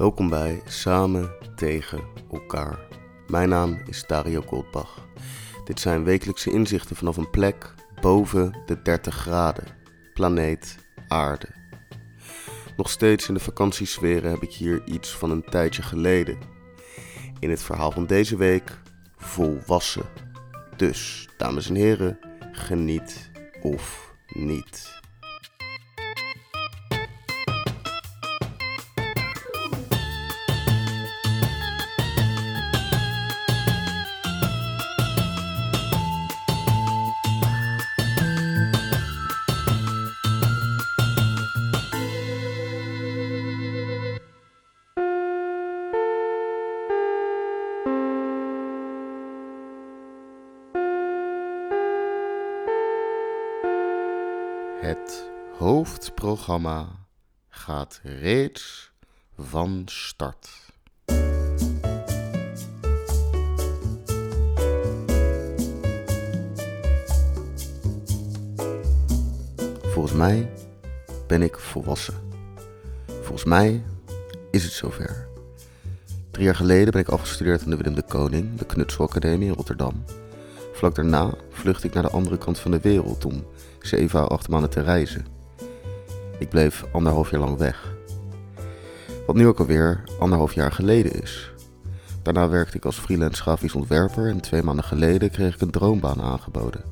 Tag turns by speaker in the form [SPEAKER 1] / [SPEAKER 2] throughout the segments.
[SPEAKER 1] Welkom bij Samen tegen elkaar. Mijn naam is Dario Goldbach. Dit zijn wekelijkse inzichten vanaf een plek boven de 30 graden, planeet Aarde. Nog steeds in de vakantiesferen heb ik hier iets van een tijdje geleden. In het verhaal van deze week volwassen. Dus, dames en heren, geniet of niet. Hoofdprogramma gaat reeds van start. Volgens mij ben ik volwassen. Volgens mij is het zover. Drie jaar geleden ben ik afgestudeerd aan de Willem de Koning, de Knutselacademie in Rotterdam. Vlak daarna vluchtte ik naar de andere kant van de wereld om zeven à acht maanden te reizen. Ik bleef anderhalf jaar lang weg. Wat nu ook alweer anderhalf jaar geleden is. Daarna werkte ik als freelance grafisch ontwerper en twee maanden geleden kreeg ik een droombaan aangeboden.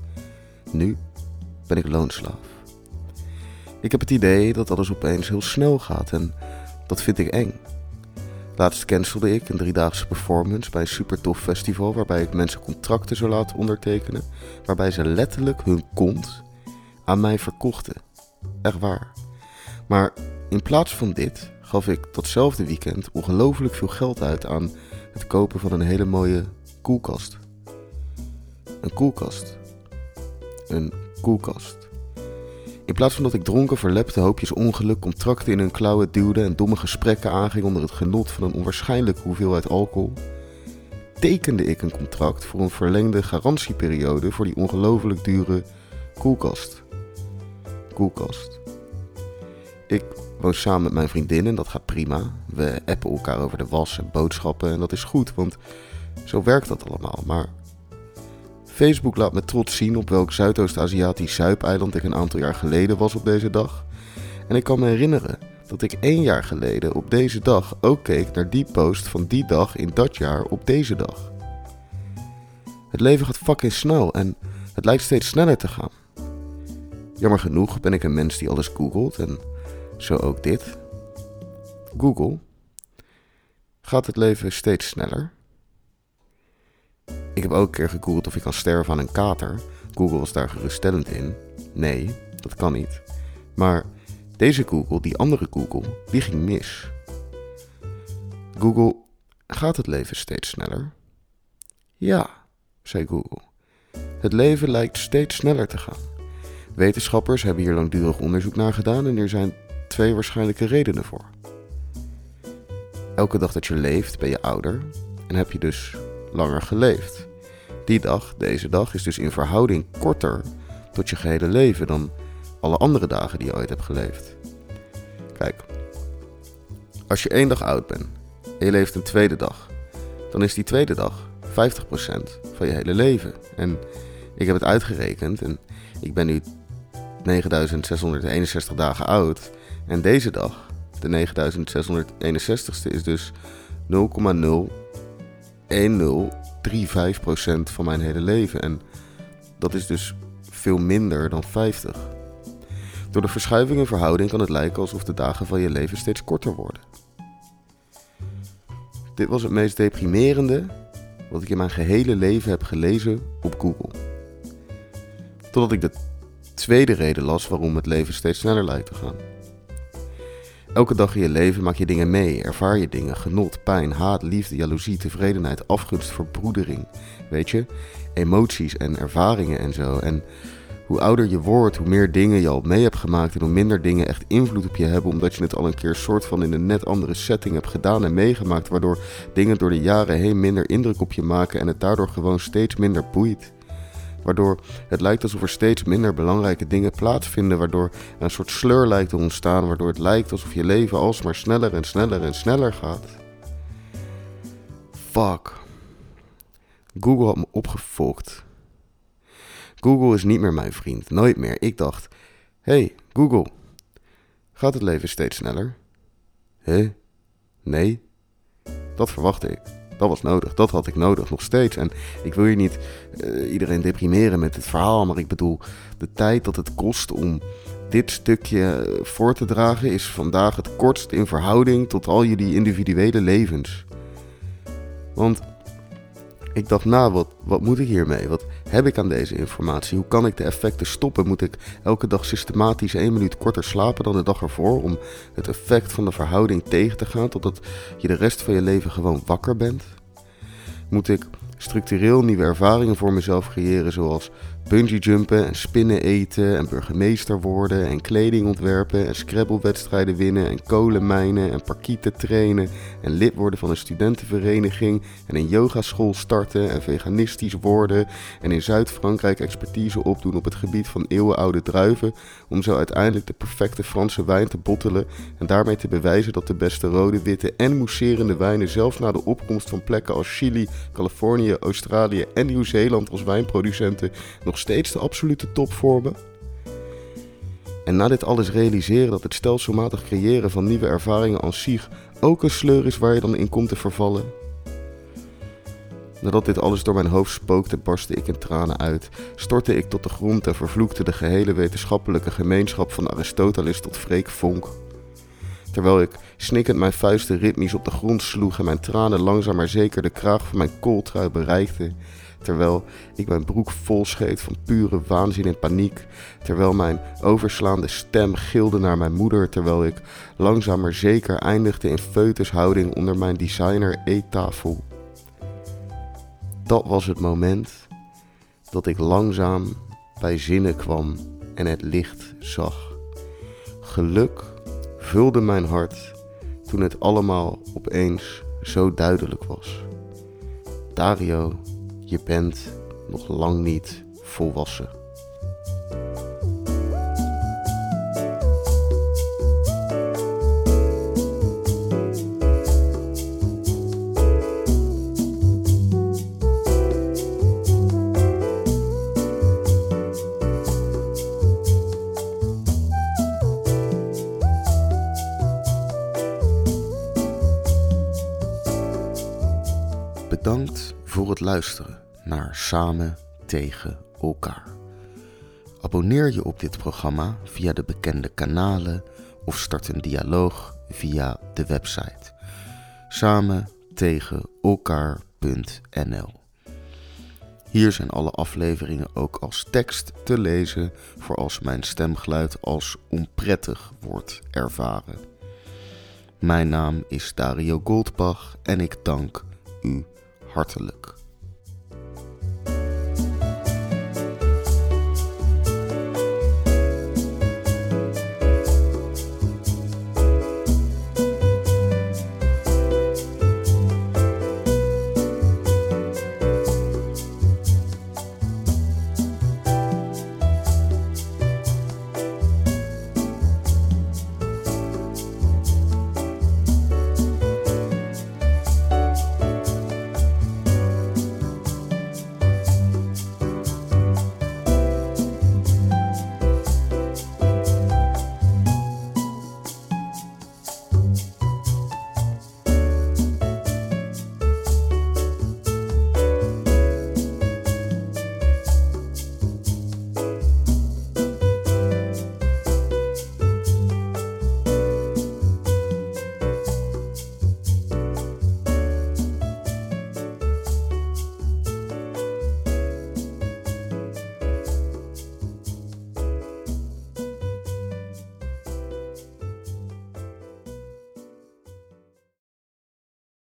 [SPEAKER 1] Nu ben ik loonslaaf. Ik heb het idee dat alles opeens heel snel gaat en dat vind ik eng. Laatst cancelde ik een driedaagse performance bij een super tof festival waarbij ik mensen contracten zou laten ondertekenen, waarbij ze letterlijk hun kont aan mij verkochten. Echt waar. Maar in plaats van dit gaf ik datzelfde weekend ongelooflijk veel geld uit aan het kopen van een hele mooie koelkast. Een koelkast. Een koelkast. In plaats van dat ik dronken verlepte hoopjes ongeluk, contracten in hun klauwen duwde en domme gesprekken aanging onder het genot van een onwaarschijnlijke hoeveelheid alcohol, tekende ik een contract voor een verlengde garantieperiode voor die ongelooflijk dure koelkast. Koelkast. Ik woon samen met mijn vriendin en dat gaat prima. We appen elkaar over de was en boodschappen en dat is goed, want zo werkt dat allemaal. Maar Facebook laat me trots zien op welk Zuidoost-Aziatisch zuipeiland ik een aantal jaar geleden was op deze dag. En ik kan me herinneren dat ik één jaar geleden op deze dag ook keek naar die post van die dag in dat jaar op deze dag. Het leven gaat fucking snel en het lijkt steeds sneller te gaan. Jammer genoeg ben ik een mens die alles googelt en zo ook dit. Google. Gaat het leven steeds sneller? Ik heb ook een keer gegoogeld of je kan sterven aan een kater. Google was daar geruststellend in. Nee, dat kan niet. Maar deze Google, die andere Google, die ging mis. Google, gaat het leven steeds sneller? Ja, zei Google. Het leven lijkt steeds sneller te gaan. Wetenschappers hebben hier langdurig onderzoek naar gedaan en er zijn twee waarschijnlijke redenen voor. Elke dag dat je leeft ben je ouder en heb je dus langer geleefd. Die dag, deze dag, is dus in verhouding korter tot je gehele leven dan alle andere dagen die je ooit hebt geleefd. Kijk, als je één dag oud bent en je leeft een tweede dag, dan is die tweede dag 50% van je hele leven. En ik heb het uitgerekend en ik ben nu 9661 dagen oud. En deze dag, de 9661ste, is dus 0,01035% van mijn hele leven. En dat is dus veel minder dan 50. Door de verschuiving in verhouding kan het lijken alsof de dagen van je leven steeds korter worden. Dit was het meest deprimerende wat ik in mijn gehele leven heb gelezen op Google. Totdat ik de tweede reden las waarom het leven steeds sneller lijkt te gaan. Elke dag in je leven maak je dingen mee, ervaar je dingen, genot, pijn, haat, liefde, jaloezie, tevredenheid, afgunst, verbroedering. Weet je, emoties en ervaringen en zo. En hoe ouder je wordt, hoe meer dingen je al mee hebt gemaakt en hoe minder dingen echt invloed op je hebben, omdat je het al een keer soort van in een net andere setting hebt gedaan en meegemaakt, waardoor dingen door de jaren heen minder indruk op je maken en het daardoor gewoon steeds minder boeit. Waardoor het lijkt alsof er steeds minder belangrijke dingen plaatsvinden. Waardoor een soort sleur lijkt te ontstaan. Waardoor het lijkt alsof je leven alsmaar sneller en sneller en sneller gaat. Fuck. Google had me opgefokt. Google is niet meer mijn vriend. Nooit meer. Ik dacht: hey, Google. Gaat het leven steeds sneller? Hé? Nee? Dat verwachtte ik. Dat was nodig. Dat had ik nodig, nog steeds. En ik wil hier niet uh, iedereen deprimeren met het verhaal, maar ik bedoel, de tijd dat het kost om dit stukje eh, voor te dragen is vandaag het kortst in verhouding tot al jullie individuele levens. Want ik dacht, nou, wat, wat moet ik hiermee? Wat heb ik aan deze informatie? Hoe kan ik de effecten stoppen? Moet ik elke dag systematisch één minuut korter slapen dan de dag ervoor om het effect van de verhouding tegen te gaan totdat je de rest van je leven gewoon wakker bent? Moet ik structureel nieuwe ervaringen voor mezelf creëren, zoals bungee jumpen en spinnen eten en burgemeester worden en kleding ontwerpen en scrabble-wedstrijden winnen en kolenmijnen en parkieten trainen en lid worden van een studentenvereniging en een yogaschool starten en veganistisch worden en in Zuid-Frankrijk expertise opdoen op het gebied van eeuwenoude druiven om zo uiteindelijk de perfecte Franse wijn te bottelen en daarmee te bewijzen dat de beste rode, witte en mousserende wijnen zelfs na de opkomst van plekken als Chili, Californië, Australië en Nieuw-Zeeland als wijnproducenten nog steeds de absolute top vormen. En na dit alles realiseren dat het stelselmatig creëren van nieuwe ervaringen aan zich ook een sleur is waar je dan in komt te vervallen. Nadat dit alles door mijn hoofd spookte, barstte ik in tranen uit, stortte ik tot de grond en vervloekte de gehele wetenschappelijke gemeenschap van Aristoteles tot Freek Vonk. Terwijl ik snikkend mijn vuisten ritmisch op de grond sloeg en mijn tranen langzaam maar zeker de kraag van mijn kooltrui bereikten, terwijl ik mijn broek vol scheet van pure waanzin en paniek, terwijl mijn overslaande stem gilde naar mijn moeder, terwijl ik langzaam maar zeker eindigde in feutushouding onder mijn designer eettafel. Dat was het moment dat ik langzaam bij zinnen kwam en het licht zag. Geluk vulde mijn hart toen het allemaal opeens zo duidelijk was. Dario je bent nog lang niet volwassen. Bedankt voor het luisteren naar Samen tegen elkaar. Abonneer je op dit programma via de bekende kanalen of start een dialoog via de website samen tegen elkaar.nl. Hier zijn alle afleveringen ook als tekst te lezen voor als mijn stemgeluid als onprettig wordt ervaren. Mijn naam is Dario Goldbach en ik dank u hartelijk.